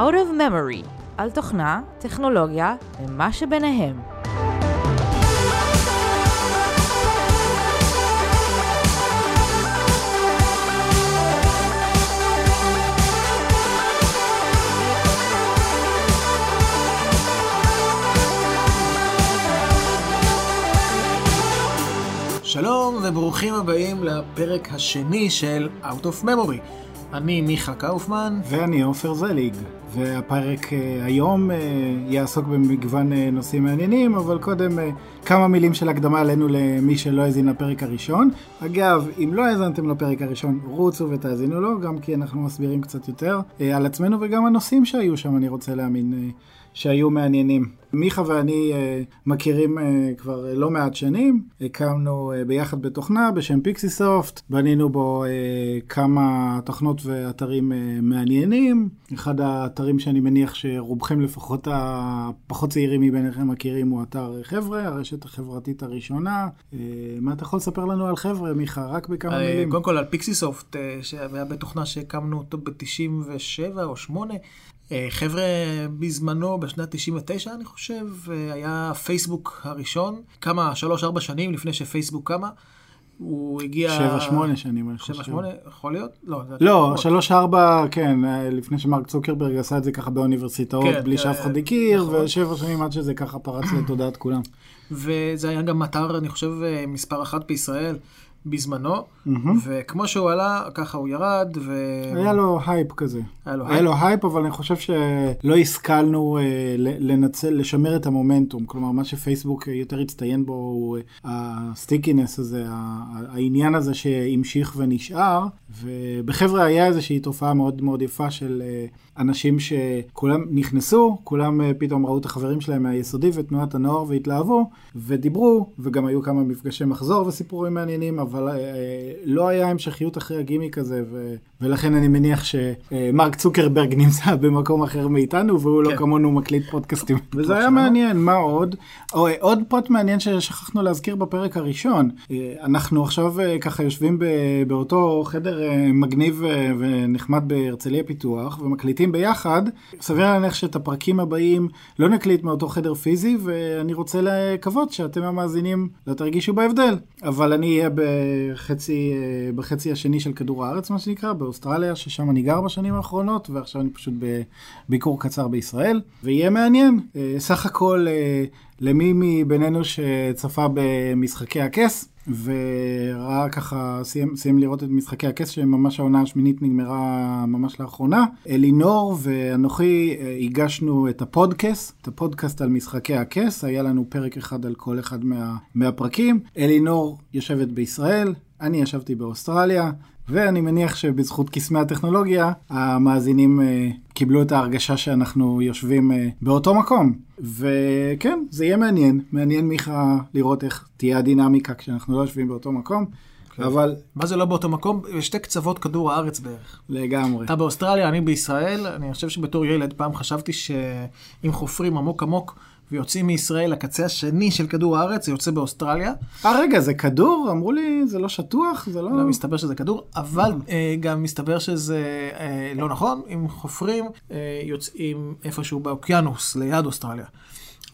Out of Memory, על תוכנה, טכנולוגיה ומה שביניהם. שלום וברוכים הבאים לפרק השני של Out of Memory. אני מיכה קאופמן. ואני עופר זליג, והפרק אה, היום אה, יעסוק במגוון אה, נושאים מעניינים, אבל קודם כמה מילים של הקדמה עלינו למי שלא האזין לפרק הראשון. אגב, אם לא האזנתם לפרק הראשון, רוצו ותאזינו לו, גם כי אנחנו מסבירים קצת יותר על עצמנו וגם הנושאים שהיו שם, אני רוצה להאמין. שהיו מעניינים. מיכה ואני uh, מכירים uh, כבר uh, לא מעט שנים, הקמנו ביחד בתוכנה בשם פיקסיסופט, בנינו בו כמה תוכנות ואתרים מעניינים. אחד האתרים שאני מניח שרובכם לפחות הפחות צעירים מביניכם מכירים הוא אתר חבר'ה, הרשת החברתית הראשונה. מה אתה יכול לספר לנו על חבר'ה, מיכה? רק בכמה מילים. קודם כל על פיקסיסופט, שהיה בתוכנה שהקמנו אותו ב-97 או 8. אה, חבר'ה, בזמנו, בשנת 99, אני חושב, אה, היה פייסבוק הראשון, כמה, שלוש-ארבע שנים לפני שפייסבוק קמה. הוא הגיע... שבע, שמונה שנים, אני חושב. שבע, שמונה, יכול להיות? לא, לא שלוש, ארבע, כן, אה, לפני שמרק צוקרברג עשה את זה ככה באוניברסיטאות, כן, בלי שאף אחד הכיר, נכון. ושבע שנים עד שזה ככה פרץ לתודעת כולם. וזה היה גם אתר, אני חושב, מספר אחת בישראל. בזמנו, mm-hmm. וכמו שהוא עלה, ככה הוא ירד. ו... היה לו הייפ כזה. היה לו, היה הייפ. לו הייפ, אבל אני חושב שלא השכלנו אה, לנצל, לשמר את המומנטום. כלומר, מה שפייסבוק יותר הצטיין בו הוא אה, ה stickiness הזה, העניין הזה שהמשיך ונשאר, ובחבר'ה היה איזושהי תופעה מאוד מאוד יפה של אה, אנשים שכולם נכנסו, כולם אה, פתאום ראו את החברים שלהם מהיסודי ותנועת הנוער והתלהבו, ודיברו, וגם היו כמה מפגשי מחזור וסיפורים מעניינים, אבל אה, לא היה המשכיות אחרי הגימיק הזה, ו... ולכן אני מניח שמרק צוקרברג נמצא במקום אחר מאיתנו, והוא לא כן. לא כמונו מקליט פודקאסטים. וזה היה מעניין, מה עוד? או, עוד פוט מעניין ששכחנו להזכיר בפרק הראשון. אנחנו עכשיו ככה יושבים באותו חדר מגניב ונחמד בהרצליה פיתוח, ומקליטים מקליטים ביחד, סביר להניח שאת הפרקים הבאים לא נקליט מאותו חדר פיזי, ואני רוצה לקוות שאתם המאזינים לא תרגישו בהבדל. אבל אני אהיה בחצי, בחצי השני של כדור הארץ, מה שנקרא, באוסטרליה, ששם אני גר בשנים האחרונות, ועכשיו אני פשוט בביקור קצר בישראל, ויהיה מעניין. אה, סך הכל, אה, למי מבינינו שצפה במשחקי הכס, וראה ככה, סיים, סיים לראות את משחקי הכס שממש העונה השמינית נגמרה ממש לאחרונה. אלינור ואנוכי אה, הגשנו את הפודקאסט, את הפודקאסט על משחקי הכס, היה לנו פרק אחד על כל אחד מה, מהפרקים. אלינור יושבת בישראל, אני ישבתי באוסטרליה, ואני מניח שבזכות קסמי הטכנולוגיה, המאזינים uh, קיבלו את ההרגשה שאנחנו יושבים uh, באותו מקום. וכן, זה יהיה מעניין. מעניין, מיכה, לראות איך תהיה הדינמיקה כשאנחנו לא יושבים באותו מקום. כן. אבל... מה זה לא באותו מקום? בשתי קצוות כדור הארץ בערך. לגמרי. אתה באוסטרליה, אני בישראל. אני חושב שבתור ילד פעם חשבתי שאם חופרים עמוק עמוק ויוצאים מישראל לקצה השני של כדור הארץ, זה יוצא באוסטרליה. אה, רגע, זה כדור? אמרו לי, זה לא שטוח? זה לא... לא, מסתבר שזה כדור, אבל אה, גם מסתבר שזה אה, לא נכון. אם חופרים, אה, יוצאים איפשהו באוקיינוס, ליד אוסטרליה.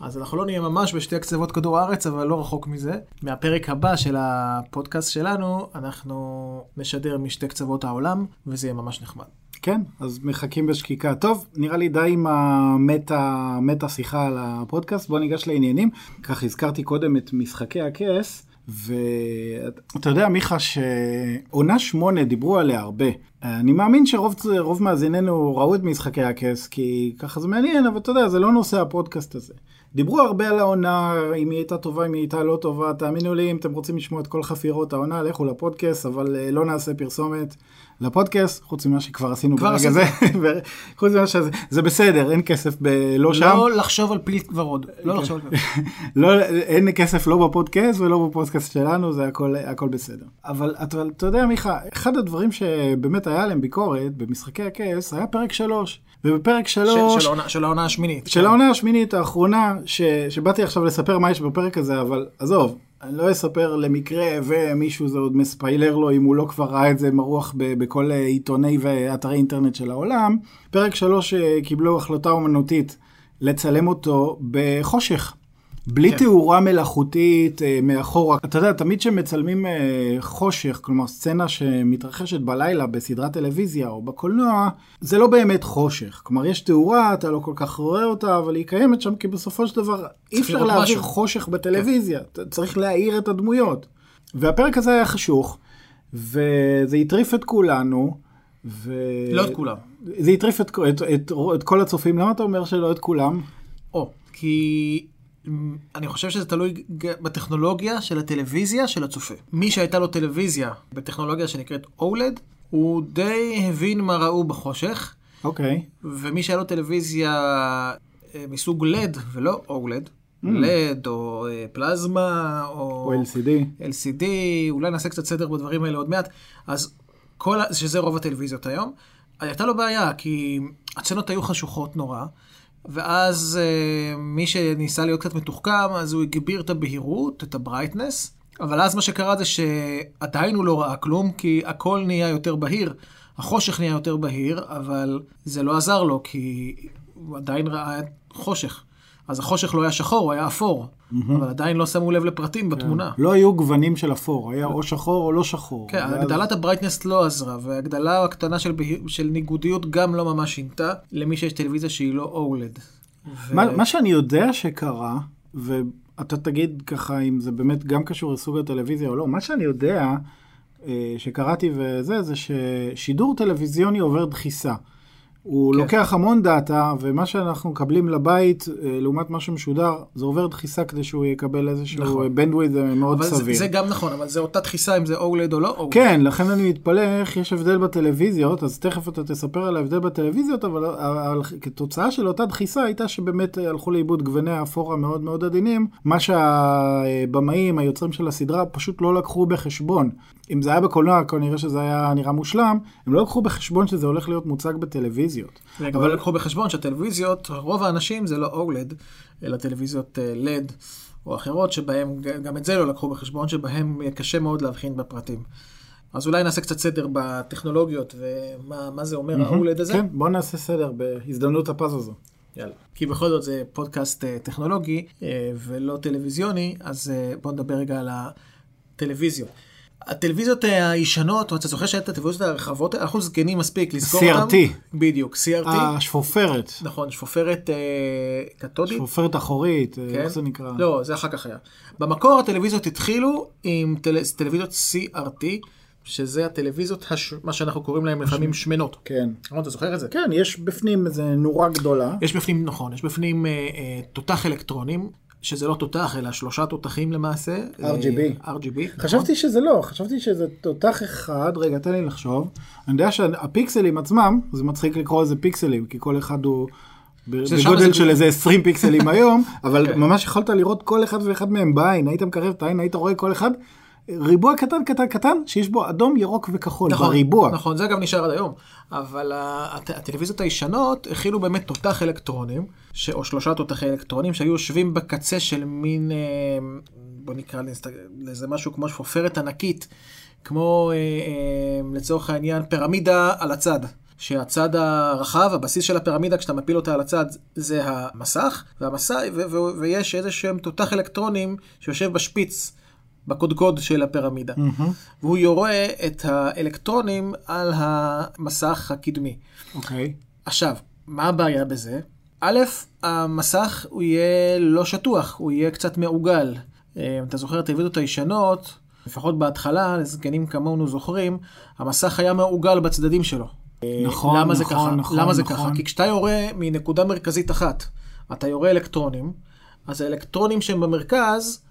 אז אנחנו לא נהיה ממש בשתי הקצוות כדור הארץ, אבל לא רחוק מזה. מהפרק הבא של הפודקאסט שלנו, אנחנו נשדר משתי קצוות העולם, וזה יהיה ממש נחמד. כן, אז מחכים בשקיקה. טוב, נראה לי די עם המטה, מטה שיחה על הפודקאסט, בוא ניגש לעניינים. כך הזכרתי קודם את משחקי הכס, ואתה יודע, מיכה, שעונה שמונה דיברו עליה הרבה. אני מאמין שרוב מאזיננו ראו את משחקי הכס, כי ככה זה מעניין, אבל אתה יודע, זה לא נושא הפודקאסט הזה. דיברו הרבה על העונה, אם היא הייתה טובה, אם היא הייתה לא טובה. תאמינו לי, אם אתם רוצים לשמוע את כל חפירות העונה, לכו לפודקאסט, אבל אה, לא נעשה פרסומת. לפודקאסט, חוץ ממה שכבר עשינו כבר ברגע זה, חוץ ממה שזה, זה בסדר, אין כסף ב... לא שם. לא לחשוב על פיל ורוד, לא כן. לחשוב על פיל. לא, אין כסף לא בפודקאסט ולא בפודקאסט שלנו, זה הכל, הכל בסדר. אבל אתה יודע, מיכה, אחד הדברים שבאמת היה להם ביקורת במשחקי הכס, היה פרק שלוש. ובפרק שלוש... של, של, של העונה השמינית. של העונה השמינית האחרונה, ש, שבאתי עכשיו לספר מה יש בפרק הזה, אבל עזוב, אני לא אספר למקרה ומישהו זה עוד מספיילר לו אם הוא לא כבר ראה את זה מרוח בכל עיתוני ואתרי אינטרנט של העולם. פרק 3 קיבלו החלטה אומנותית לצלם אותו בחושך. בלי כן. תאורה מלאכותית אה, מאחורה. אתה יודע, תמיד כשמצלמים אה, חושך, כלומר סצנה שמתרחשת בלילה בסדרת טלוויזיה או בקולנוע, זה לא באמת חושך. כלומר, יש תאורה, אתה לא כל כך רואה אותה, אבל היא קיימת שם, כי בסופו של דבר אי אפשר להעביר. חושך בטלוויזיה. כן. צריך להאיר את הדמויות. והפרק הזה היה חשוך, וזה הטריף את כולנו. ו... לא את כולם. זה הטריף את, את, את, את כל הצופים. למה אתה אומר שלא את כולם? או, כי אני חושב שזה תלוי בטכנולוגיה של הטלוויזיה של הצופה. מי שהייתה לו טלוויזיה בטכנולוגיה שנקראת OLED, הוא די הבין מה ראו בחושך. אוקיי. Okay. ומי שהיה לו טלוויזיה אה, מסוג LED ולא OLED, mm. LED או אה, פלזמה או... או LCD. LCD, אולי נעשה קצת סדר בדברים האלה עוד מעט. אז כל, שזה רוב הטלוויזיות היום. הייתה לו בעיה, כי הצנות היו חשוכות נורא. ואז uh, מי שניסה להיות קצת מתוחכם, אז הוא הגביר את הבהירות, את הברייטנס, אבל אז מה שקרה זה שעדיין הוא לא ראה כלום, כי הכל נהיה יותר בהיר. החושך נהיה יותר בהיר, אבל זה לא עזר לו, כי הוא עדיין ראה חושך. אז החושך לא היה שחור, הוא היה אפור. Mm-hmm. אבל עדיין לא שמו לב לפרטים כן. בתמונה. לא היו גוונים של אפור, היה או שחור או לא שחור. כן, הגדלת. הברייטנס לא עזרה, והגדלה הקטנה של, של ניגודיות גם לא ממש שינתה, למי שיש טלוויזיה שהיא לא OLED. ו... מה, מה שאני יודע שקרה, ואתה תגיד ככה אם זה באמת גם קשור לסוג הטלוויזיה או לא, מה שאני יודע אה, שקראתי וזה, זה ששידור טלוויזיוני עובר דחיסה. הוא כן. לוקח המון דאטה, ומה שאנחנו מקבלים לבית, אה, לעומת מה שמשודר, זה עובר דחיסה כדי שהוא יקבל איזשהו נכון. bandwidth מאוד אבל סביר. זה, זה גם נכון, אבל זה אותה דחיסה אם זה OLED או לא OLED. כן, לכן אני מתפלא איך יש הבדל בטלוויזיות, אז תכף אתה תספר על ההבדל בטלוויזיות, אבל כתוצאה של אותה דחיסה הייתה שבאמת הלכו לאיבוד גווני האפור המאוד מאוד עדינים, מה שהבמאים, היוצרים של הסדרה, פשוט לא לקחו בחשבון. אם זה היה בקולנוע, כנראה שזה היה נראה מושלם, הם לא לקחו בחשבון שזה הולך להיות מוצג בטלוויזיות. אבל לקחו בחשבון שהטלוויזיות, רוב האנשים זה לא OLED, אלא טלוויזיות אה, LED או אחרות, שבהם, גם את זה לא לקחו בחשבון, שבהם קשה מאוד להבחין בפרטים. אז אולי נעשה קצת סדר בטכנולוגיות ומה זה אומר ה-OLED הזה. כן, בוא נעשה סדר בהזדמנות הפז הזו. יאללה. כי בכל זאת זה פודקאסט אה, טכנולוגי אה, ולא טלוויזיוני, אז בואו נדבר רגע על הטלוויזיות. הטלוויזיות הישנות, אתה זוכר שהייתה הטלוויזיות הרחבות, אנחנו זקנים מספיק לזכור CRT. אותם. CRT. בדיוק, CRT. השפופרת. נכון, שפופרת אה, קתודית. שפופרת אחורית, כן? איך זה נקרא? לא, זה אחר כך היה. במקור הטלוויזיות התחילו עם טל... טלוויזיות CRT. שזה הטלוויזיות, הש... מה שאנחנו קוראים להם לפעמים שמנות. כן. נכון, אתה זוכר את זה? כן, יש בפנים איזה נורה גדולה. יש בפנים, נכון, יש בפנים אה, אה, תותח אלקטרונים, שזה לא תותח, אלא שלושה תותחים למעשה. RGB. RGB. חשבתי נכון? שזה לא, חשבתי שזה תותח אחד, רגע, תן לי לחשוב. אני יודע שהפיקסלים עצמם, זה מצחיק לקרוא לזה פיקסלים, כי כל אחד הוא... בגודל של איזה 20 פיקסלים היום, אבל כן. ממש יכולת לראות כל אחד ואחד מהם בעין, היית מקרב את העין, היית רואה כל אחד ריבוע קטן קטן קטן שיש בו אדום ירוק וכחול נכון, בריבוע. נכון זה גם נשאר עד היום אבל הט, הטלוויזיות הישנות הכילו באמת תותח אלקטרונים ש, או שלושה תותחי אלקטרונים שהיו יושבים בקצה של מין אה, בוא נקרא לזה משהו כמו שפופרת ענקית כמו אה, אה, לצורך העניין פירמידה על הצד. שהצד הרחב, הבסיס של הפירמידה, כשאתה מפיל אותה על הצד, זה המסך, והמסך, ויש איזה שהם תותח אלקטרונים שיושב בשפיץ בקודקוד של הפירמידה. Mm-hmm. והוא יורה את האלקטרונים על המסך הקדמי. אוקיי. Okay. עכשיו, מה הבעיה בזה? א', המסך הוא יהיה לא שטוח, הוא יהיה קצת מעוגל. אה, אתה זוכר את הטלוויזיות הישנות, לפחות בהתחלה, זקנים כמונו זוכרים, המסך היה מעוגל בצדדים שלו. נכון, למה נכון, זה ככה? נכון. נכון, למה זה נכון. ככה? כי כשאתה יורה מנקודה מרכזית אחת, אתה יורה אלקטרונים, אז האלקטרונים שהם במרכז,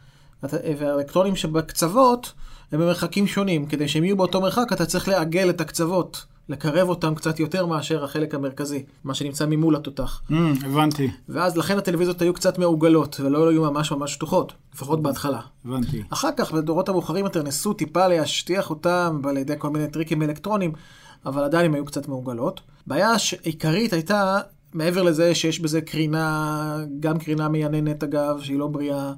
והאלקטרונים שבקצוות הם במרחקים שונים. כדי שהם יהיו באותו מרחק, אתה צריך לעגל את הקצוות, לקרב אותם קצת יותר מאשר החלק המרכזי, מה שנמצא ממול התותח. Mm, הבנתי. ואז לכן הטלוויזיות היו קצת מעוגלות, ולא היו ממש ממש שטוחות, לפחות בהתחלה. הבנתי. אחר כך, בדורות המאוחרים יותר, ניסו טיפה להשטיח אותם על ידי כל מיני טריקים אלקטרונים, אבל עדיין הם היו קצת מעוגלות. בעיה עיקרית הייתה, מעבר לזה שיש בזה קרינה, גם קרינה מייננת אגב, שהיא לא בריאה, אה,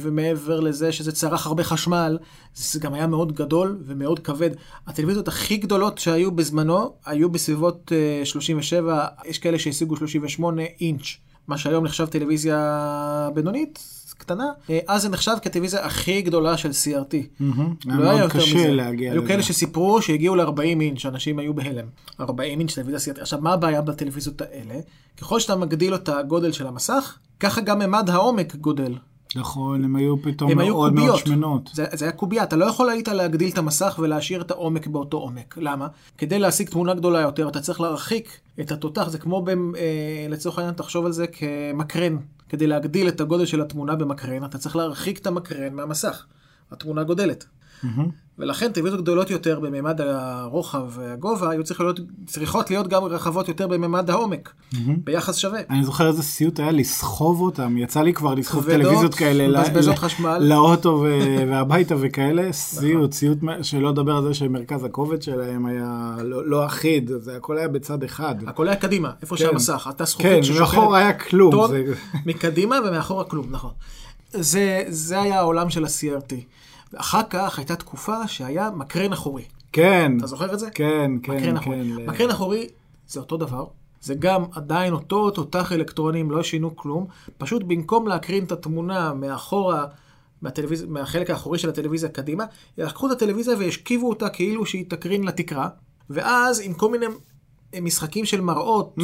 ומעבר לזה שזה צרך הרבה חשמל, זה גם היה מאוד גדול ומאוד כבד. הטלוויזיות הכי גדולות שהיו בזמנו, היו בסביבות 37, יש כאלה שהשיגו 38 אינץ', מה שהיום נחשב טלוויזיה בינונית, קטנה, אה, אז זה נחשב כטלוויזיה הכי גדולה של CRT. לא היה יותר מזה. להגיע היו כאלה שסיפרו שהגיעו ל-40 אינץ', אנשים היו בהלם. 40 אינץ' טלוויזיה CRT. עכשיו, מה הבעיה בטלוויזיות האלה? ככל שאתה מגדיל את הגודל של המסך, ככה גם ממד העומק גודל. נכון, הם היו פתאום הם מאוד היו מאוד שמנות. זה, זה היה קובייה, אתה לא יכול היית להגדיל את המסך ולהשאיר את העומק באותו עומק. למה? כדי להשיג תמונה גדולה יותר, אתה צריך להרחיק את התותח, זה כמו, ב, אה, לצורך העניין, תחשוב על זה כמקרן. כדי להגדיל את הגודל של התמונה במקרן, אתה צריך להרחיק את המקרן מהמסך. התמונה גודלת. Mm-hmm. ולכן טלוויזיות גדולות יותר בממד הרוחב והגובה היו צריכות להיות, צריכות להיות גם רחבות יותר בממד העומק, mm-hmm. ביחס שווה. אני זוכר איזה סיוט היה לסחוב אותם, יצא לי כבר לסחוב כבדות, טלוויזיות כאלה מבזבזות חשמל. לאוטו והביתה וכאלה, סיוט, סיוט שלא לדבר על זה שמרכז הכובד שלהם היה לא, לא אחיד, זה הכל היה בצד אחד. הכל היה קדימה, איפה כן. שהמסך, אתה זכוכית כן, ששוכרת. כן, מאחור היה כלום. טוב, זה... מקדימה ומאחורה כלום, נכון. זה, זה היה העולם של ה-CRT. ואחר כך הייתה תקופה שהיה מקרן אחורי. כן. אתה זוכר את זה? כן, כן, מקרן אחורי. כן. מקרן אחורי זה אותו דבר. זה גם עדיין אותו תותח אלקטרונים, לא שינו כלום. פשוט במקום להקרין את התמונה מאחורה, מהטלוויז... מהחלק האחורי של הטלוויזיה קדימה, לקחו את הטלוויזיה והשכיבו אותה כאילו שהיא תקרין לתקרה, ואז עם כל מיני משחקים של מראות, mm,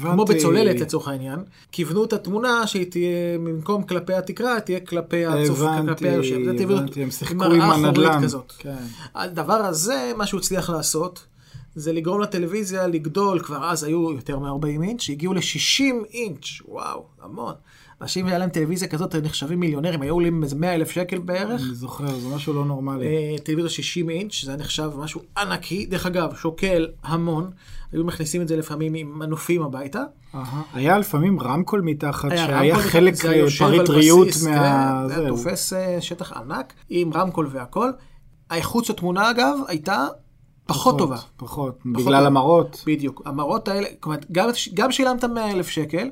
כמו בצוללת לצורך העניין, כיוונו את התמונה שהיא תהיה, במקום כלפי התקרה, תהיה כלפי הצוף, כלפי היושב. הבנתי, הבנתי, הם שיחקו עם הנדל"ן. כן. הדבר הזה, מה שהוא הצליח לעשות, זה לגרום לטלוויזיה לגדול, כבר אז היו יותר מ-40 אינץ', שהגיעו ל-60 אינץ', וואו, המון. אנשים היה להם טלוויזיה כזאת, היו נחשבים מיליונרים, היו עולים איזה 100 אלף שקל בערך. אני זוכר, זה משהו לא נורמלי. אה, טלוויזיה 60 אינץ', זה היה נחשב משהו ענקי. דרך אגב, שוקל המון. היו מכניסים את זה לפעמים עם מנופים הביתה. היה לפעמים רמקול מתחת, שהיה חלק פריט ריהוט מה... כן, זה היה תופס אה, שטח ענק, עם רמקול והכל. האיכות של תמונה, אגב, הייתה פחות טובה. פחות, בגלל המראות. בדיוק. המראות האלה, כלומר, גם שילמת 100 אלף שקל,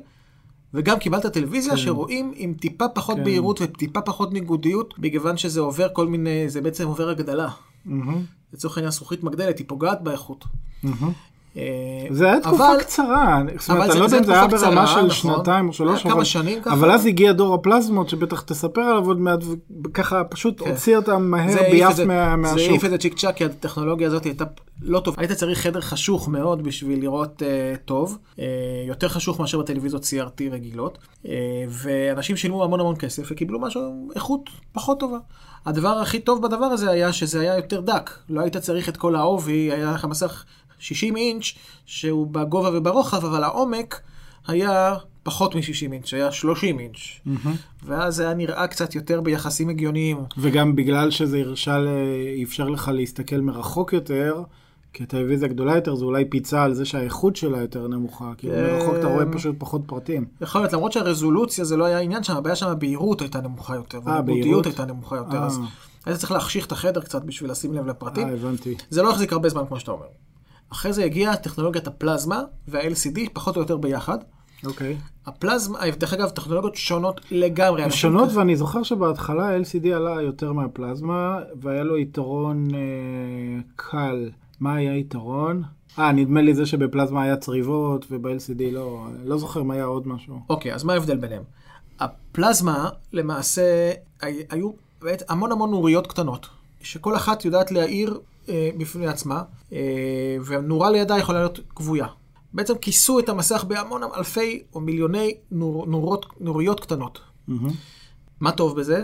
וגם קיבלת טלוויזיה כן. שרואים עם טיפה פחות כן. בהירות וטיפה פחות ניגודיות, מכיוון שזה עובר כל מיני, זה בעצם עובר הגדלה. Mm-hmm. לצורך העניין זכוכית מגדלת, היא פוגעת באיכות. Mm-hmm. אה, זה היה תקופה אבל, קצרה, זאת אומרת, אני לא יודע אם זה היה ברמה של נכון, שנתיים או שלוש, אבל, שנים ככה. אבל אז הגיע דור הפלזמות, שבטח תספר עליו עוד מעט, וככה פשוט כן. הוציא אותם מהר ביעף מה, מהשוק. זה העיף את זה צ'יק צ'אק, כי הטכנולוגיה הזאת הייתה לא טובה. היית צריך חדר חשוך מאוד בשביל לראות uh, טוב, uh, יותר חשוך מאשר בטלוויזיות CRT רגילות, uh, ואנשים שילמו המון המון כסף וקיבלו משהו, איכות פחות טובה. הדבר הכי טוב בדבר הזה היה שזה היה יותר דק, לא היית צריך את כל העובי, היה לך מסך 60 אינץ' שהוא בגובה וברוחב, אבל העומק היה פחות מ-60 אינץ', היה 30 אינץ'. Mm-hmm. ואז זה היה נראה קצת יותר ביחסים הגיוניים. וגם בגלל שזה הרשה, אפשר לך להסתכל מרחוק יותר, כי הטלוויזיה גדולה יותר, זה אולי פיצה על זה שהאיכות שלה יותר נמוכה. כי מרחוק אתה רואה פשוט פחות פרטים. יכול להיות, למרות שהרזולוציה זה לא היה עניין שם, הבעיה שם הבהירות הייתה נמוכה יותר. אה, בהירות? הייתה נמוכה יותר, אז אה. היית צריך להחשיך את החדר קצת בשביל לשים לב לפרטים. אה, הבנתי. זה לא יחזיק הרבה זמן, כמו שאתה אומר. אחרי זה הגיעה טכנולוגיית הפלזמה וה-LCD, פחות או יותר ביחד. אוקיי. Okay. הפלזמה, דרך אגב, טכנולוגיות שונות לגמרי. הן שונות, ואני זוכר שבהתחלה LCD עלה יותר מהפלזמה, והיה לו יתרון אה, קל. מה היה יתרון? אה, נדמה לי זה שבפלזמה היה צריבות, וב-LCD לא, לא זוכר אם היה עוד משהו. אוקיי, okay, אז מה ההבדל ביניהם? הפלזמה, למעשה, היו המון המון נוריות קטנות, שכל אחת יודעת להאיר אה, בפני עצמה, אה, והנורה לידה יכולה להיות כבויה. בעצם כיסו את המסך בהמון אלפי או מיליוני נור, נורות, נוריות קטנות. Mm-hmm. מה טוב בזה?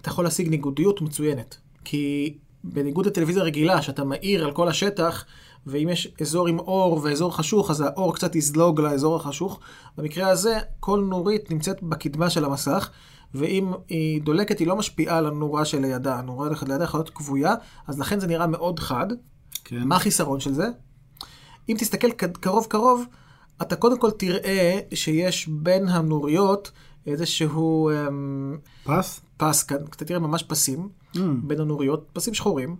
אתה יכול להשיג ניגודיות מצוינת. כי בניגוד לטלוויזיה רגילה, שאתה מאיר על כל השטח, ואם יש אזור עם אור ואזור חשוך, אז האור קצת יזלוג לאזור החשוך. במקרה הזה, כל נורית נמצאת בקדמה של המסך, ואם היא דולקת, היא לא משפיעה על הנורה שלידה. הנורה לידה יכולה להיות כבויה, אז לכן זה נראה מאוד חד. כן. מה החיסרון של זה? אם תסתכל קרוב קרוב, אתה קודם כל תראה שיש בין הנוריות איזשהו... אמ, פס? פס, כאן, אתה תראה ממש פסים mm. בין הנוריות, פסים שחורים.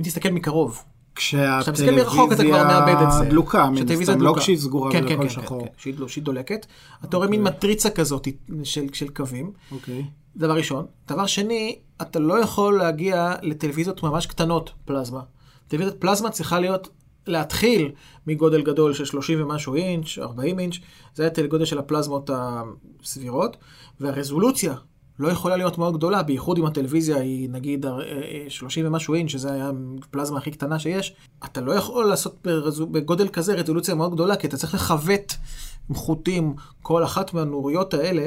אם תסתכל מקרוב, כשאתה מסתכל מרחוק אתה כבר מאבד את זה. דלוקה, מן הסתם, לא כשהיא סגורה כן, ולכל כן, שחור. כן, כן, שהיא דולקת. אתה רואה מין מטריצה כזאת של, של קווים. אוקיי. דבר ראשון. דבר שני, אתה לא יכול להגיע לטלוויזיות ממש קטנות פלזמה. טלוויזיית פלזמה צריכה להיות, להתחיל מגודל גדול של 30 ומשהו אינץ', 40 אינץ', זה היה גודל של הפלזמות הסבירות, והרזולוציה לא יכולה להיות מאוד גדולה, בייחוד אם הטלוויזיה היא נגיד 30 ומשהו אינץ', שזה היה הפלזמה הכי קטנה שיש, אתה לא יכול לעשות בגודל כזה רזולוציה מאוד גדולה, כי אתה צריך לכוות חוטים כל אחת מהנוריות האלה,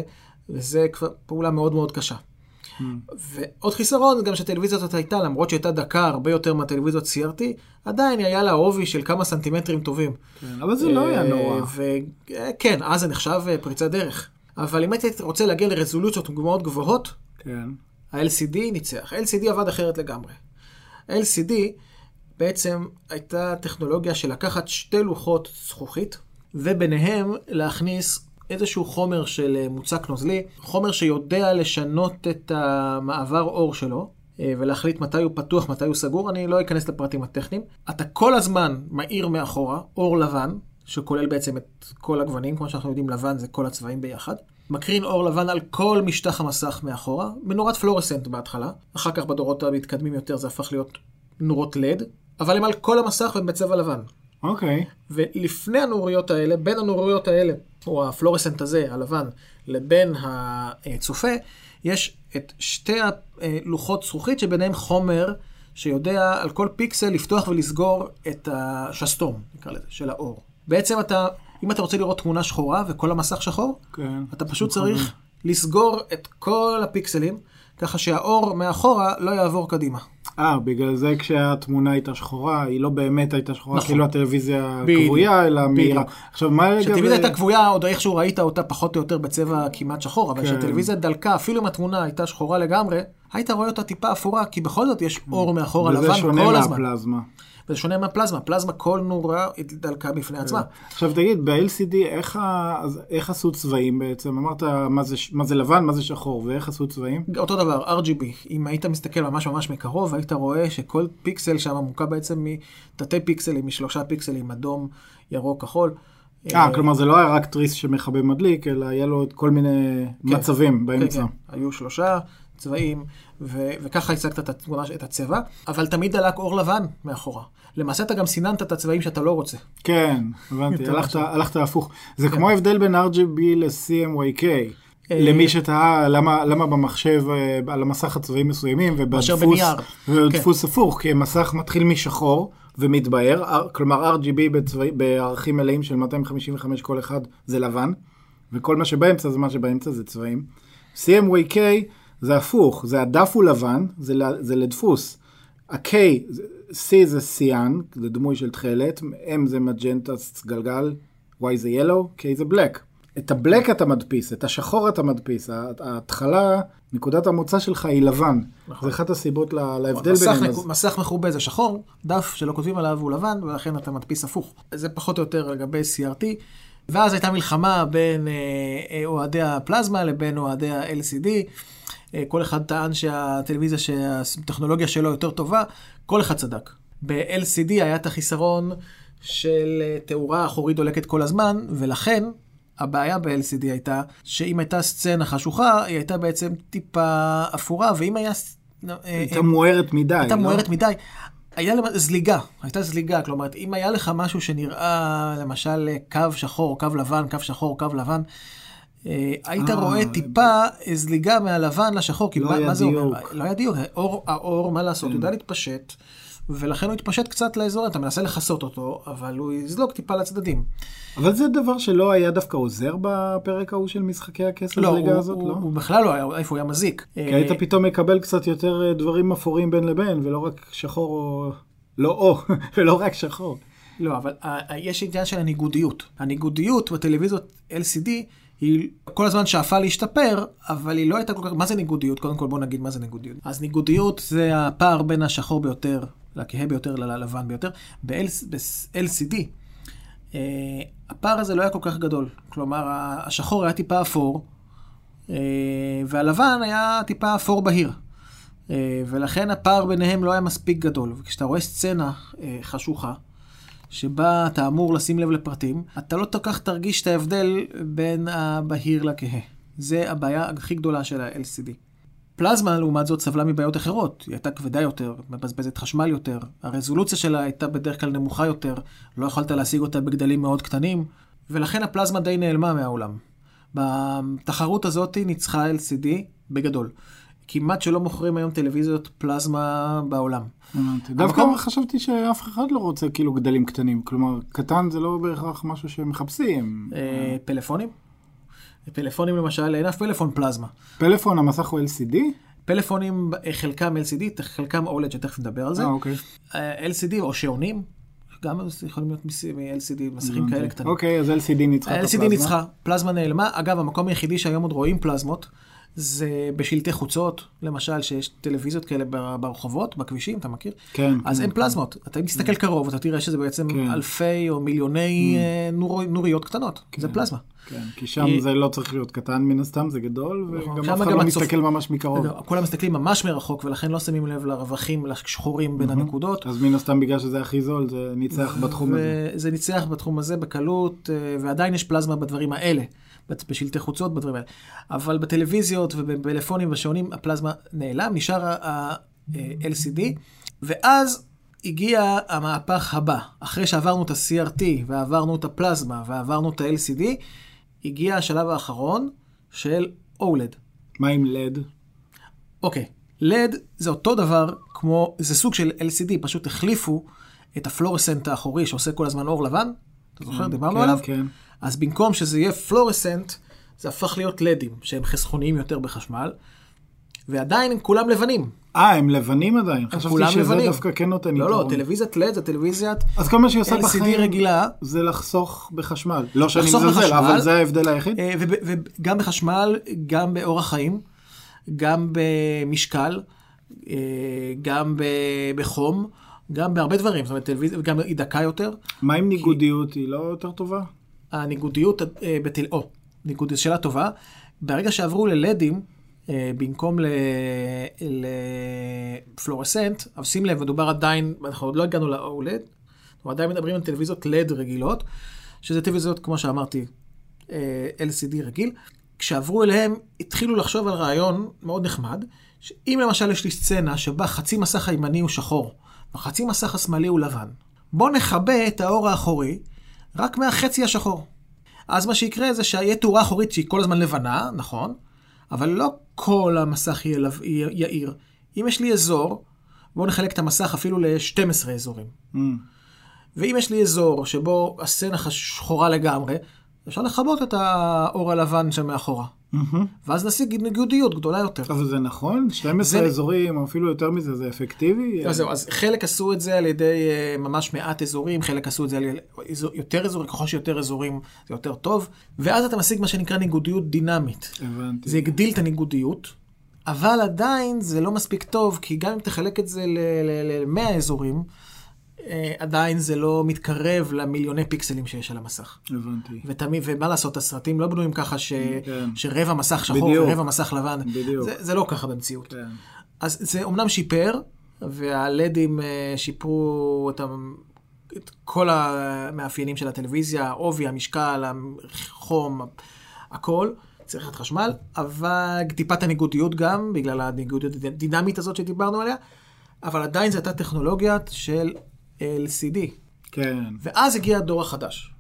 וזה כבר פעולה מאוד מאוד קשה. Hmm. ועוד חיסרון, גם שהטלוויזיה הזאת הייתה, למרות שהייתה דקה הרבה יותר מהטלוויזיות CRT, עדיין היה לה עובי של כמה סנטימטרים טובים. כן, אבל זה לא היה אה, נורא. וכן, אז זה נחשב אה, פריצת דרך. אבל אם הייתי רוצה להגיע לרזולוציות מאוד גבוהות, כן. ה-LCD ניצח. ה-LCD עבד אחרת לגמרי. ה-LCD בעצם הייתה טכנולוגיה של לקחת שתי לוחות זכוכית, וביניהם להכניס איזשהו חומר של אה, מוצק נוזלי, חומר שיודע לשנות את המעבר אור שלו, אה, ולהחליט מתי הוא פתוח, מתי הוא סגור, אני לא אכנס לפרטים הטכניים. אתה כל הזמן מאיר מאחורה, אור לבן, שכולל בעצם את כל הגוונים, כמו שאנחנו יודעים, לבן זה כל הצבעים ביחד. מקרין אור לבן על כל משטח המסך מאחורה, מנורת פלורסנט בהתחלה, אחר כך בדורות המתקדמים יותר זה הפך להיות נורות לד, אבל הם על כל המסך והם בצבע לבן. אוקיי. ולפני הנוריות האלה, בין הנוריות האלה, או הפלורסנט הזה, הלבן, לבין הצופה, יש את שתי הלוחות זכוכית שביניהם חומר שיודע על כל פיקסל לפתוח ולסגור את השסתום, נקרא לזה, של האור. בעצם אתה, אם אתה רוצה לראות תמונה שחורה וכל המסך שחור, כן. אתה פשוט צריך לסגור את כל הפיקסלים, ככה שהאור מאחורה לא יעבור קדימה. אה, בגלל זה כשהתמונה הייתה שחורה, היא לא באמת הייתה שחורה, נכון. כאילו הטלוויזיה. כבויה, אלא מהירה. עכשיו, מה לגבי... כשהטלוויזיה הייתה כבויה, עוד איכשהו ראית אותה פחות או יותר בצבע כמעט שחור, אבל כן. כשהטלוויזיה דלקה, אפילו אם התמונה הייתה שחורה לגמרי, היית רואה אותה טיפה אפורה, כי בכל זאת יש אור מאחורה לבן וזה שונה כל הזמן. מהפלזמה. וזה שונה מהפלזמה, פלזמה כל נורה היא דלקה בפני עצמה. עכשיו תגיד, ב-LCD איך, ה... איך עשו צבעים בעצם? אמרת מה זה, מה זה לבן, מה זה שחור, ואיך עשו צבעים? אותו דבר, RGB, אם היית מסתכל ממש ממש מקרוב, היית רואה שכל פיקסל שם מורכב בעצם מתתי פיקסלים, משלושה פיקסלים, אדום, ירוק, כחול. אה, כלומר זה לא היה רק תריס שמכבה מדליק, אלא היה לו את כל מיני מצבים באמצע. כן, כן. היו שלושה צבעים, ו- וככה הצגת את את הצבע, אבל תמיד דלק אור לבן מאחורה. למעשה אתה גם סיננת את הצבעים שאתה לא רוצה. כן, הבנתי, הלכת. הלכת הפוך. זה כן. כמו ההבדל בין RGB ל-CMYK. למי שתהה למה, למה במחשב אה, על המסך הצבעים מסוימים ובדפוס. ובדפוס הפוך כי המסך מתחיל משחור ומתבהר R- כלומר RGB בצבע, בערכים מלאים של 255 כל אחד זה לבן וכל מה שבאמצע זה מה שבאמצע זה צבעים. CMYK זה הפוך זה הדף הוא לבן זה, זה לדפוס. ה-K, C זה סיאן, זה דמוי של תכלת, M זה מג'נטה גלגל, Y זה ילו, K זה בלק. את הבלק אתה מדפיס, את השחור אתה מדפיס, ההתחלה, נקודת המוצא שלך היא לבן. נכון. זה אחת הסיבות ל- להבדל מסך, ביניהם. נק... אז- מסך מכובה זה שחור, דף שלא כותבים עליו הוא לבן, ולכן אתה מדפיס הפוך. זה פחות או יותר לגבי CRT. ואז הייתה מלחמה בין אה, אה, אוהדי הפלזמה לבין אוהדי ה-LCD. אה, כל אחד טען שהטלוויזיה, שהטכנולוגיה שלו יותר טובה, כל אחד צדק. ב-LCD היה את החיסרון של אה, תאורה אחורית דולקת כל הזמן, ולכן הבעיה ב-LCD הייתה שאם הייתה סצנה חשוכה, היא הייתה בעצם טיפה אפורה, ואם היה... אה, הייתה מוארת מדי. הייתה לא? מוארת מדי. היה זליגה, הייתה זליגה, כלומר, אם היה לך משהו שנראה, למשל, קו שחור, קו לבן, קו שחור, קו לבן, היית אה, רואה טיפה זליגה מהלבן לשחור, כי לא מה, זה אומר? לא היה דיוק, האור, מה לעשות, כן. הוא יודע להתפשט, ולכן הוא התפשט קצת לאזור, אתה מנסה לכסות אותו, אבל הוא יזלוג טיפה לצדדים. אבל זה דבר שלא היה דווקא עוזר בפרק ההוא של משחקי הכסף לא, ליגה הוא, הזאת, לא? הוא בכלל לא היה, איפה הוא היה מזיק. כי היית פתאום מקבל קצת יותר אה, דברים אפורים בין לבין, ולא רק שחור או... לא או, ולא רק שחור. לא, אבל יש עניין של הניגודיות. הניגודיות בטלוויזיות LCD היא כל הזמן שאפה להשתפר, אבל היא לא הייתה כל כך... מה זה ניגודיות? קודם כל בוא נגיד מה זה ניגודיות. אז ניגודיות זה הפער בין השחור ביותר לכהה ביותר ללבן ביותר. ב-LCD אה, הפער הזה לא היה כל כך גדול. כלומר, השחור היה טיפה אפור, אה, והלבן היה טיפה אפור בהיר. אה, ולכן הפער ביניהם לא היה מספיק גדול. וכשאתה רואה סצנה אה, חשוכה, שבה אתה אמור לשים לב לפרטים, אתה לא כל כך תרגיש את ההבדל בין הבהיר לכהה. זה הבעיה הכי גדולה של ה-LCD. פלזמה, לעומת זאת, סבלה מבעיות אחרות. היא הייתה כבדה יותר, מבזבזת חשמל יותר, הרזולוציה שלה הייתה בדרך כלל נמוכה יותר, לא יכולת להשיג אותה בגדלים מאוד קטנים, ולכן הפלזמה די נעלמה מהעולם. בתחרות הזאת ניצחה LCD בגדול. כמעט שלא מוכרים היום טלוויזיות פלזמה בעולם. דווקא המקום... חשבתי שאף אחד לא רוצה כאילו גדלים קטנים. כלומר, קטן זה לא בהכרח משהו שמחפשים. אה, פלאפונים? פלאפונים למשל, אין אף פלאפון פלזמה. פלאפון, המסך הוא LCD? פלאפונים, חלקם LCD, חלקם OLED, שתכף נדבר על זה. אה, אוקיי. LCD או שעונים, גם יכולים להיות מ-LCD, מסכים כאלה קטנים. אוקיי, אז LCD ניצחה את הפלזמה. LCD ניצחה, פלזמה נעלמה. אגב, המקום היחידי שהיום עוד רואים פלזמות, זה בשלטי חוצות, למשל, שיש טלוויזיות כאלה ברחובות, בכבישים, אתה מכיר? כן. אז כן, אין פלזמות. כן. אתה אם תסתכל קרוב, אתה תראה שזה בעצם כן. אלפי או מיליוני mm. נור, נוריות קטנות. כן. זה פלזמה. כן, כי שם היא... זה לא צריך להיות קטן מן הסתם, זה גדול, נכון. וגם אף אחד לא מסתכל. ממש מקרוב. כולם מסתכלים ממש מרחוק, ולכן לא שמים לב לרווחים, לשחורים בין mm-hmm. הנקודות. אז מן הסתם בגלל שזה הכי זול, זה ניצח בתחום הזה. זה ניצח בתחום הזה בקלות, אה, ועדיין יש פלזמה בדברים האלה. בשלטי חוצות, בדברים האלה. אבל בטלוויזיות ובפלאפונים ובשעונים הפלזמה נעלם, נשאר ה-LCD, ואז הגיע המהפך הבא. אחרי שעברנו את ה-CRT ועברנו את הפלזמה ועברנו את ה-LCD, הגיע השלב האחרון של OLED. מה עם LED? אוקיי, okay. LED זה אותו דבר כמו, זה סוג של LCD, פשוט החליפו את הפלורסנט האחורי שעושה כל הזמן אור לבן. אתה זוכר? כן, דיברנו כן, עליו? כן. אז במקום שזה יהיה פלורסנט, זה הפך להיות לדים, שהם חסכוניים יותר בחשמל, ועדיין הם כולם לבנים. אה, הם לבנים עדיין? הם חשבתי שזה לבנים. דווקא כן נותן יתרון. לא, לא, טלוויזיית לד זה טלוויזיית אז כל מה שהיא עושה בחיים רגילה. זה לחסוך בחשמל. לא שאני מזלזל, אבל זה ההבדל היחיד. אה, וגם בחשמל, גם באורח חיים, גם במשקל, אה, גם בחום. גם בהרבה דברים, זאת אומרת, טלוויזיה, גם היא דקה יותר. מה עם ניגודיות? היא לא יותר טובה? הניגודיות, אה, בטל... או, ניגודיות, שאלה טובה. ברגע שעברו ללדים, אה, במקום לפלורסנט, אבל שים לב, מדובר עדיין, אנחנו עוד לא הגענו ל-OLED, אנחנו עדיין מדברים על טלוויזיות LED רגילות, שזה טלוויזיות, כמו שאמרתי, אה, LCD רגיל. כשעברו אליהם, התחילו לחשוב על רעיון מאוד נחמד, שאם למשל יש לי סצנה שבה חצי מסך הימני הוא שחור, וחצי מסך השמאלי הוא לבן, בוא נכבה את האור האחורי רק מהחצי השחור. אז מה שיקרה זה שיהיה תאורה אחורית שהיא כל הזמן לבנה, נכון, אבל לא כל המסך יהיה, יאיר. אם יש לי אזור, בואו נחלק את המסך אפילו ל-12 אזורים. Mm. ואם יש לי אזור שבו הסצנה שחורה לגמרי, אפשר לכבות את האור הלבן שמאחורה. Mm-hmm. ואז נשיג ניגודיות גדולה יותר. אבל זה נכון? 12 זה... אזורים, או אפילו יותר מזה, זה אפקטיבי? אז זהו, אז חלק עשו את זה על ידי uh, ממש מעט אזורים, חלק עשו את זה על ידי יותר אזורים, ככל שיותר אזורים זה יותר טוב, ואז אתה משיג מה שנקרא ניגודיות דינמית. הבנתי. זה הגדיל את הניגודיות, אבל עדיין זה לא מספיק טוב, כי גם אם תחלק את זה ל-100 אזורים, אה, עדיין זה לא מתקרב למיליוני פיקסלים שיש על המסך. הבנתי. ותמיד, ומה לעשות, הסרטים לא בנויים ככה ש, כן. שרבע מסך שחור בדיוק. ורבע מסך לבן. בדיוק. זה, זה לא ככה במציאות. כן. אז זה אומנם שיפר, והלדים אה, שיפרו את, את כל המאפיינים של הטלוויזיה, העובי, המשקל, החום, הכל. צריך את חשמל, אבל טיפת הניגודיות גם, בגלל הניגודיות הדינמית הזאת שדיברנו עליה, אבל עדיין זו הייתה טכנולוגיה של LCD. כן. ואז הגיע הדור החדש,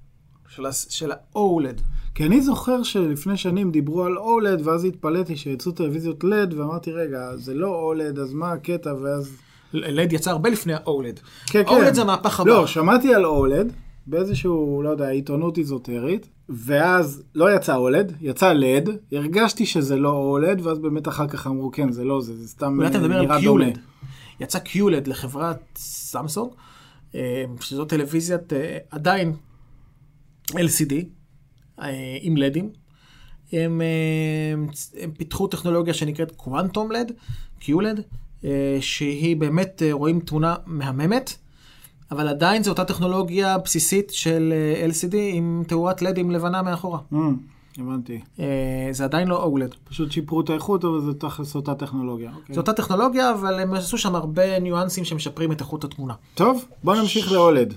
של, של ה-OLED. כי אני זוכר שלפני שנים דיברו על OLED, ואז התפלאתי שיצאו טלוויזיות LED, ואמרתי, רגע, זה לא OLED, אז מה הקטע, ואז... LED יצא הרבה לפני ה-OLED. כן, כן. OLED זה המהפך הבא. לא, שמעתי על OLED, באיזשהו, לא יודע, עיתונות איזוטרית, ואז לא יצא OLED, יצא LED, הרגשתי שזה לא OLED, ואז באמת אחר כך אמרו, כן, זה לא זה, זה סתם נראה דומה. אולי אתה מדבר על QLED. יצא QLED לחברת סמסונג, אה, שזו טלוויזיית אה, עדיין LCD אה, עם לדים. הם, הם פיתחו טכנולוגיה שנקראת קוואנטום לד, QLED, שהיא באמת, רואים תמונה מהממת, אבל עדיין זו אותה טכנולוגיה בסיסית של LCD עם תאורת לדים לבנה מאחורה. Mm, הבנתי. אה, זה עדיין לא OLED. פשוט שיפרו את האיכות, אבל זה תכלס אותה טכנולוגיה. אוקיי. זו אותה טכנולוגיה, אבל הם עשו שם הרבה ניואנסים שמשפרים את איכות התמונה. טוב, בוא נמשיך לאולד.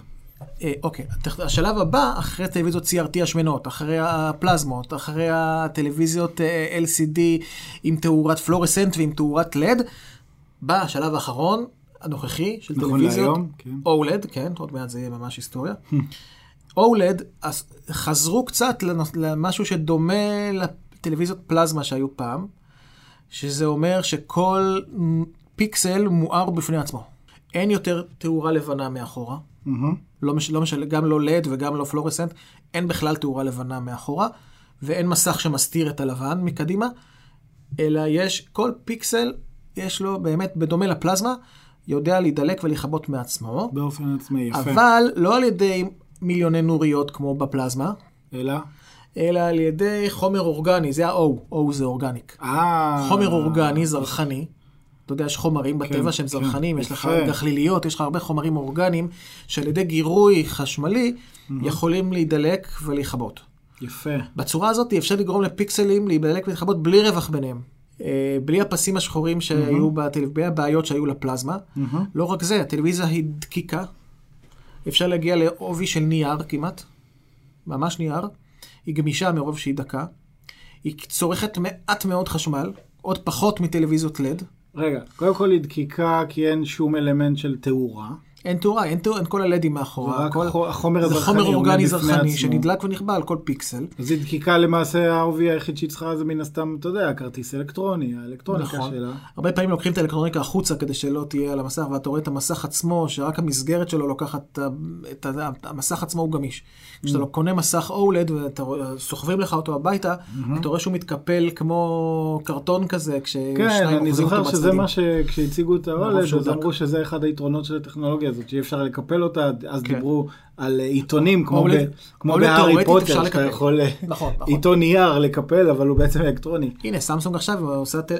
אה, אוקיי, השלב הבא, אחרי טלוויזיות CRT השמנות, אחרי הפלזמות, אחרי הטלוויזיות אה, LCD עם תאורת פלורסנט ועם תאורת LED, בא השלב האחרון, הנוכחי, של נכון טלוויזיות, להיום, כן. OLED, כן, עוד מעט זה יהיה ממש היסטוריה. אז חזרו קצת למשהו שדומה לטלוויזיות פלזמה שהיו פעם, שזה אומר שכל פיקסל מואר בפני עצמו. אין יותר תאורה לבנה מאחורה. מהמם. לא מש, לא משנה, גם לא לד וגם לא פלורסנט, אין בכלל תאורה לבנה מאחורה, ואין מסך שמסתיר את הלבן מקדימה, אלא יש, כל פיקסל, יש לו באמת, בדומה לפלזמה, יודע להידלק ולכבות מעצמו, באופן עצמי, יפה. אבל לא על ידי מיליוני נוריות כמו בפלזמה, אלא? אלא על ידי חומר אורגני, זה ה-O, O זה אורגניק. אה... חומר אורגני, זרחני. אתה יודע, יש חומרים בטבע כן, שהם כן, זרחנים, יש לך. גחליליות, יש לך הרבה חומרים אורגניים, שעל ידי גירוי חשמלי יכולים להידלק ולהיכבות. יפה. בצורה הזאת אפשר לגרום לפיקסלים להידלק ולהיכבות בלי רווח ביניהם. אה, בלי הפסים השחורים שהיו בטלוויזיה, בלי הבעיות שהיו לפלזמה. מהמם. לא רק זה, הטלוויזיה היא דקיקה. אפשר להגיע לעובי של נייר כמעט, ממש נייר. היא גמישה מרוב שהיא דקה. היא צורכת מעט מאוד חשמל, עוד פחות מטלוויזיות לד. רגע, קודם כל היא דקיקה כי אין שום אלמנט של תאורה. אין תאורה, אין, תאורה, אין כל הלדים מאחורה. החו- החומר זה חומר אורגני זרחני. שנדלק ונכבה על כל פיקסל. אז היא דקיקה למעשה העובי היחיד שהיא צריכה זה מן הסתם, אתה יודע, כרטיס אלקטרוני, האלקטרוניקה נכון. שלה. הרבה פעמים לוקחים את האלקטרוניקה החוצה כדי שלא תהיה על המסך, ואתה רואה את המסך עצמו, שרק המסגרת שלו לוקחת, את ה-. המסך עצמו הוא גמיש. כשאתה לא קונה מסך OLED וסוחבים לך אותו הביתה, אתה רואה שהוא מתקפל כמו קרטון כזה, כששניים כן, אני זוכר שזה. מה שכשהציגו את האולד, שהוא אז דק. אמרו שזה אחד היתרונות של הטכנולוגיה הזאת, שאי אפשר לקפל אותה, אז כן. דיברו על אה, עיתונים, כמו אולד- ב- כמו אולד בהארי פוטר, שאתה. יכול אה, נכון, נכון. עיתון נייר לקפל, אבל הוא בעצם אלקטרוני. הנה, סמסונג עכשיו עושה... ט-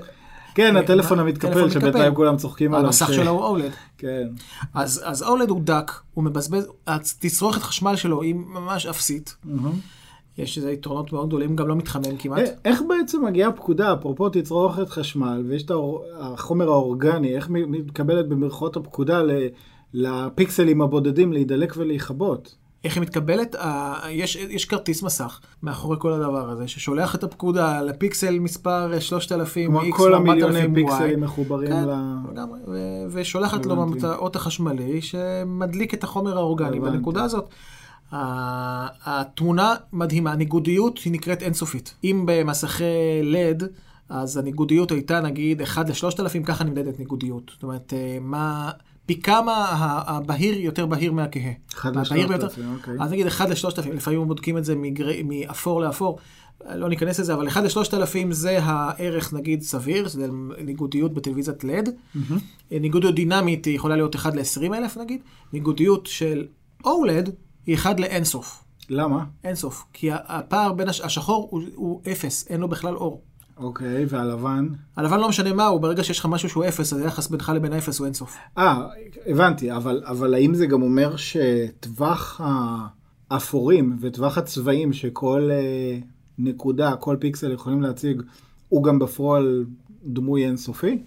כן, אה, הטלפון המתקפל, שבינתיים. כולם צוחקים עליו. המסך שלו הוא OLED. כן. אז, OLED הוא דק, הוא מבזבז, התצרוכת חשמל שלו היא ממש אפסית. יש איזה יתרונות מאוד גדולים, גם לא מתחמם כמעט. איך בעצם מגיעה פקודה, אפרופו תצרוכת חשמל, ויש את החומר האורגני, איך מתקבלת במרכאות הפקודה ל- לפיקסלים הבודדים להידלק ולהיכבות? איך היא מתקבלת? יש, יש כרטיס מסך מאחורי כל הדבר הזה, ששולח את הפקודה לפיקסל מספר 3000, כמו X, כל 4000, המיליוני. פיקסלים מחוברים כן, ל... לגמרי, ו- ושולחת לו. את האות החשמלי שמדליק את החומר האורגני. הבנתי. בנקודה הזאת, התמונה מדהימה, הניגודיות היא נקראת אינסופית. אם במסכי לד, אז הניגודיות הייתה נגיד 1 ל-3000, ככה נמדדת ניגודיות. זאת אומרת, אה, מה... פי כמה הבהיר יותר בהיר מהכהה. אחד לשלושת אלפים, אוקיי. אז נגיד 1 ל-3000, לפעמים בודקים את זה מגר... מאפור לאפור, לא ניכנס לזה, אבל 1 ל-3000 זה הערך נגיד סביר, זה ניגודיות בטלוויזיית לד. ניגודיות דינמית היא יכולה להיות 1 ל-20,000 נגיד, ניגודיות של OLED היא 1 לאינסוף. למה? אינסוף. כי הפער בין הש... השחור הוא, הוא אפס, אין לו בכלל אור. אוקיי, והלבן? הלבן לא משנה מה הוא, ברגע שיש לך משהו שהוא אפס, אז היחס בינך לבין האפס הוא אינסוף. אה, הבנתי, אבל, אבל האם זה גם אומר שטווח האפורים וטווח הצבעים שכל אה, נקודה, כל פיקסל יכולים להציג, הוא גם בפועל דמוי אינסופי?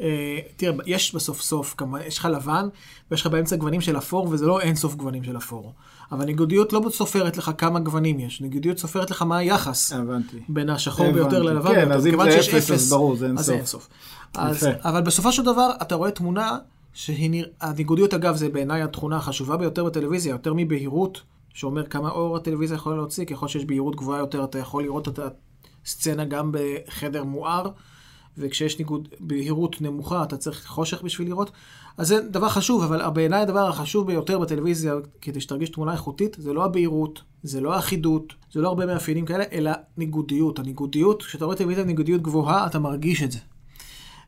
אה, תראה, יש בסוף סוף, כמובן, יש לך לבן, ויש לך באמצע גוונים של אפור, וזה לא אינסוף גוונים של אפור. אבל ניגודיות לא סופרת לך כמה גוונים יש, ניגודיות סופרת לך מה היחס הבנתי. בין השחור הבנתי. ביותר ללבן כן, ביותר. אז אם כיוון זה שיש אפס, אז ברור, זה אז זה אינסוף. אינסוף. אז. אבל בסופו של דבר, אתה רואה תמונה שהיא נראה, הניגודיות אגב, זה בעיניי התכונה החשובה ביותר בטלוויזיה, יותר מבהירות, שאומר כמה אור הטלוויזיה יכולה להוציא, ככל שיש בהירות גבוהה יותר, אתה יכול לראות את הסצנה גם בחדר מואר. וכשיש ניגוד בהירות נמוכה, אתה צריך חושך בשביל לראות. אז זה דבר חשוב, אבל בעיניי הדבר החשוב ביותר בטלוויזיה, כדי שתרגיש תמונה איכותית, זה לא הבהירות, זה לא האחידות, זה לא הרבה מאפיינים כאלה, אלא ניגודיות. הניגודיות, כשאתה רואה טלוויזיה ניגודיות גבוהה, אתה מרגיש את זה.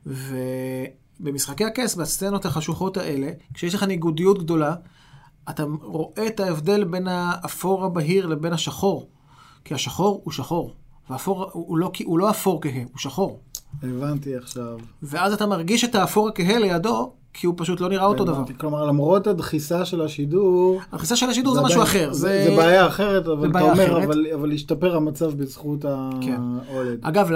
ובמשחקי הכס, בסצנות החשוכות האלה, כשיש לך ניגודיות גדולה, אתה רואה את ההבדל בין האפור הבהיר לבין השחור. כי השחור הוא שחור, והאפור הוא, לא, הוא לא אפור כהה, הוא שחור. הבנתי עכשיו. ואז אתה מרגיש את האפור הכהה לידו, כי הוא פשוט לא נראה אותו דבר. כלומר, למרות הדחיסה של השידור... הדחיסה של השידור זה משהו אחר. זה בעיה אחרת, אבל אתה אומר, אבל השתפר המצב בזכות כן. ה-OLED. אגב,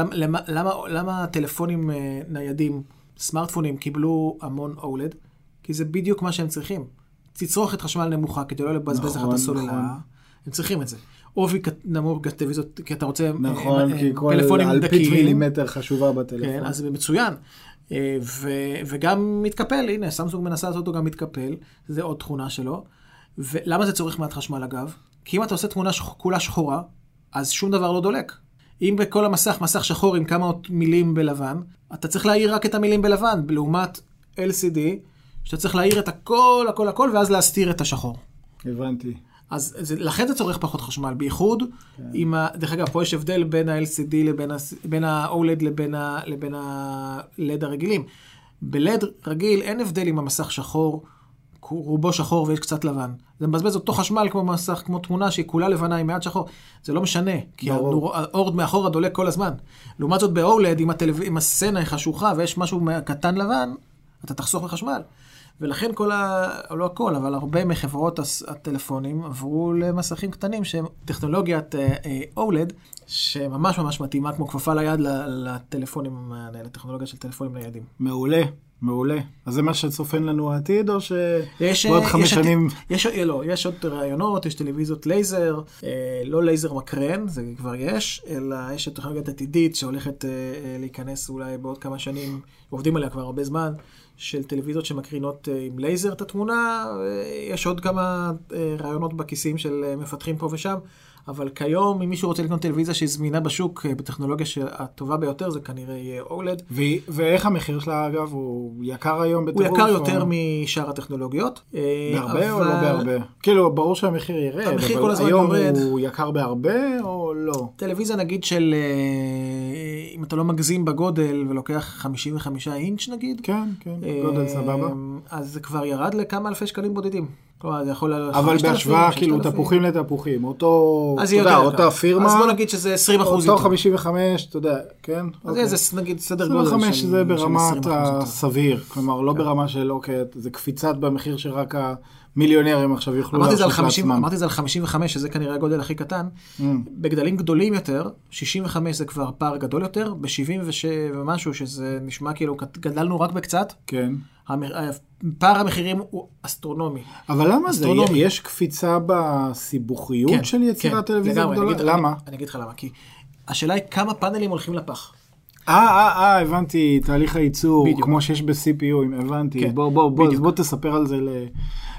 למה טלפונים אה, ניידים, סמארטפונים, קיבלו המון OLED? כי זה בדיוק מה שהם צריכים. תצרוכת חשמל נמוכה כדי לא לבזבז לך את נכון, הסוללה. נכון. הם צריכים את זה. עובי נמוך טלוויזיות, כי אתה רוצה נכון, כי כל אלפית מילימטר חשובה בטלפון. כן, אז זה מצוין. אה, ו- וגם מתקפל, הנה, סמסונג מנסה לעשות אותו גם מתקפל, זה עוד תכונה שלו. ולמה זה צורך מעט חשמל אגב? כי אם אתה עושה תמונה שח- כולה שחורה, אז שום דבר לא דולק. אם בכל המסך, מסך שחור עם כמה מילים בלבן, אתה צריך להעיר רק את המילים בלבן, לעומת LCD, שאתה צריך להעיר את הכל, הכל, הכל, ואז להסתיר את השחור. הבנתי. אז זה, לכן זה צורך פחות חשמל, בייחוד כן. עם ה... דרך אגב, פה יש הבדל בין ה-LCD לבין ה... בין ה-OLED לבין ה... לבין ה-LED הרגילים. ב-LED רגיל אין הבדל אם המסך שחור, רובו שחור ויש קצת לבן. זה מבזבז אותו חשמל כמו מסך, כמו תמונה שהיא כולה לבנה עם מעט שחור. זה לא משנה, כי האור מאחורה דולק כל הזמן. לעומת זאת ב-OLED, אם, הטלו... אם הסצנה היא חשוכה ויש משהו קטן לבן, אתה תחסוך בחשמל. ולכן כל ה... לא הכל, אבל הרבה מחברות הטלפונים עברו למסכים קטנים שהם טכנולוגיית אה, אה, OLED, שממש ממש מתאימה כמו כפפה ליד לטלפונים, לטכנולוגיה של טלפונים ניידים. מעולה. מעולה. אז זה מה שצופן לנו העתיד, או שבעוד אה, חמש שנים... יש, לא, יש עוד רעיונות, יש טלוויזיות לייזר, אה, לא לייזר מקרן, זה כבר יש, אלא יש טכנולוגיית עתידית שהולכת אה, אה, להיכנס אולי בעוד כמה שנים, עובדים עליה כבר הרבה זמן, של טלוויזיות שמקרינות אה, עם לייזר את התמונה. יש עוד כמה רעיונות בכיסים של מפתחים פה ושם. אבל כיום, אם מישהו רוצה לקנות טלוויזיה שהיא זמינה בשוק בטכנולוגיה הטובה ביותר, זה כנראה יהיה אולד. ואיך המחיר שלה, אגב, הוא יקר היום בטירוף? הוא יקר יותר או... משאר הטכנולוגיות. בהרבה אבל... או לא בהרבה? כאילו, ברור שהמחיר ירד, המחיר אבל היום יורד. הוא יקר בהרבה או לא? טלוויזיה נגיד של, אם אתה לא מגזים בגודל ולוקח 55 אינץ' נגיד. כן, כן, גודל סבבה. אז זה כבר ירד לכמה אלפי שקלים בודדים. כלומר, זה יכול לעלות אבל בהשוואה, כאילו, תפוחים לתפוחים, אותו, אתה יודע, אותה פירמה. אז בוא נגיד שזה 20 אחוז אותו 55, אתה יודע, כן? אז אוקיי. זה נגיד סדר גודל של 25 זה ברמת הסביר, כלומר, לא כן. ברמה של, אוקיי, זה קפיצת במחיר שרק מיליונרים עכשיו יוכלו להרשות לעצמם. אמרתי את זה על 55, שזה כנראה הגודל הכי קטן. Mm. בגדלים גדולים יותר, 65 זה כבר פער גדול יותר, ב-70 ומשהו, שזה נשמע כאילו גדלנו רק בקצת. כן. פער המחירים הוא אסטרונומי. אבל למה אסטרונומי. זה? יש קפיצה בסיבוכיות כן, של יצירת כן, טלוויזיה גדולה? למה? אני, אני אגיד לך למה. כי השאלה היא כמה פאנלים הולכים לפח. אה, אה, אה, הבנתי, תהליך הייצור, בדיוק. כמו שיש ב-CPU, הבנתי. כן, בוא, בוא, בוא, בוא תספר על זה ל...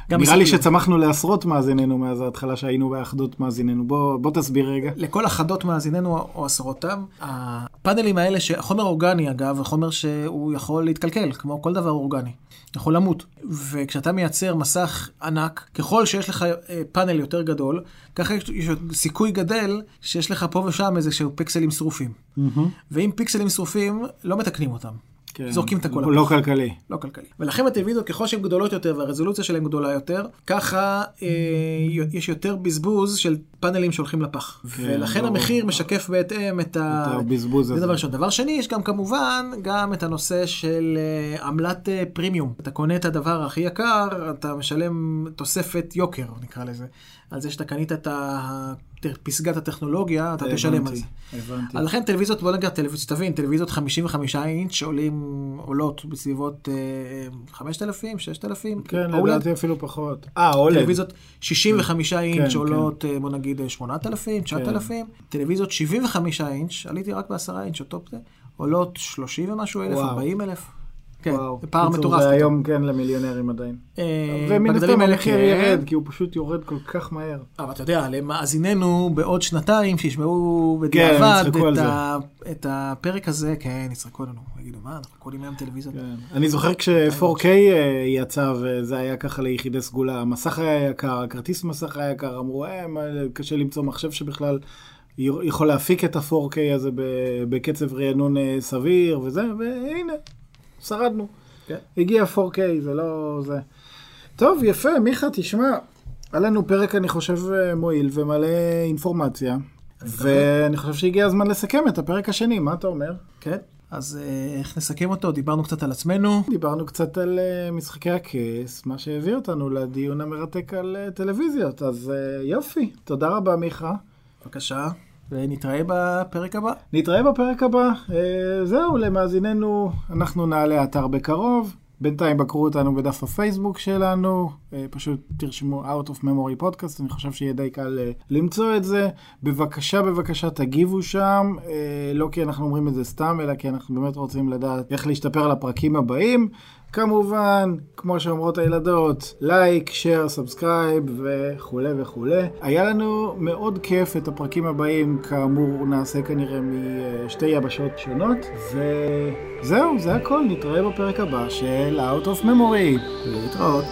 נראה לי שצמחנו לעשרות מאזיננו מאז ההתחלה שהיינו באחדות מאזיננו. בוא, בוא תסביר רגע. לכל אחדות מאזיננו או עשרותם, הפאנלים האלה, חומר אורגני אגב, חומר שהוא יכול להתקלקל, כמו כל דבר אורגני. יכול למות. וכשאתה מייצר מסך ענק, ככל שיש לך אה, פאנל יותר גדול, ככה יש סיכוי גדל שיש לך פה ושם איזה שהוא פיקסלים שרופים. Mm-hmm. ואם פיקסלים שרופים, לא מתקנים אותם. כן. זורקים את הכל. לא כלכלי. לא כלכלי. ולכן הטלוויזיות, ככל שהן גדולות יותר והרזולוציה שלהן גדולה יותר, ככה אה, יש יותר בזבוז של פאנלים שהולכים לפח. כן, ולכן לא... המחיר משקף בהתאם את, את הבזבוז הזה. זה דבר ראשון. דבר שני, יש גם כמובן גם את הנושא של אה, עמלת אה, פרימיום. אתה קונה את הדבר הכי יקר, אתה משלם תוספת יוקר, נקרא לזה. על זה שאתה קנית את פסגת הטכנולוגיה, אתה תשלם על זה. הבנתי. אז לכן טלוויזיות, בוא נגיד, טלוויזיות, תבין, טלוויזיות 55 אינץ' עולים, עולות בסביבות 5,000, 6,000. כן, לדעתי אפילו פחות. אה, עולה. טלוויזיות 65 כן, אינץ' כן. עולות, בוא נגיד, 8,000, 9,000. טלוויזיות 75 אינץ', עליתי רק ב-10 אינץ', או טופ זה, עולות 30 ומשהו אלף, 40 אלף. כן, פער מטורף. זה היום כן למיליונרים עדיין. אה, ומן הסתם המחיר כן. ירד, כי הוא פשוט יורד כל כך מהר. אבל אתה יודע, למאזיננו בעוד שנתיים, שישמעו בדיעבד כן, את הפרק הזה, כן, יצחקו לנו. יגידו, מה, אנחנו קונים היום טלוויזיה. כן. אני זוכר כש-4K אה, יצא, וזה היה ככה ליחידי סגולה, המסך היה יקר, הכרטיס מסך היה יקר, אמרו, אה, קשה למצוא מחשב שבכלל... יכול להפיק את ה-4K הזה בקצב רענון סביר וזה, והנה, שרדנו. כן. הגיע 4K, זה לא זה. טוב, יפה, מיכה, תשמע, היה לנו פרק, אני חושב, מועיל ומלא אינפורמציה. ואני חושב שהגיע הזמן לסכם את הפרק השני, מה אתה אומר? כן. אז איך נסכם אותו? דיברנו קצת על עצמנו. דיברנו קצת על משחקי הכס, מה שהביא אותנו לדיון המרתק על טלוויזיות. אז יופי, תודה רבה מיכה. בבקשה. ונתראה בפרק הבא. נתראה בפרק הבא. זהו, למאזיננו, אנחנו נעלה אתר בקרוב. בינתיים בקרו אותנו בדף הפייסבוק שלנו, אה, פשוט תרשמו Out of Memory Podcast, אני חושב שיהיה די קל אה, למצוא את זה. בבקשה, בבקשה, תגיבו שם, אה, לא כי אנחנו אומרים את זה סתם, אלא כי אנחנו באמת רוצים לדעת איך להשתפר לפרקים הבאים. כמובן, כמו שאומרות הילדות, like, share, subscribe וכולי וכולי. היה לנו מאוד כיף את הפרקים הבאים, כאמור נעשה כנראה משתי יבשות שונות, וזהו, זה הכל, נתראה בפרק הבא של Out of Memory. להתראות.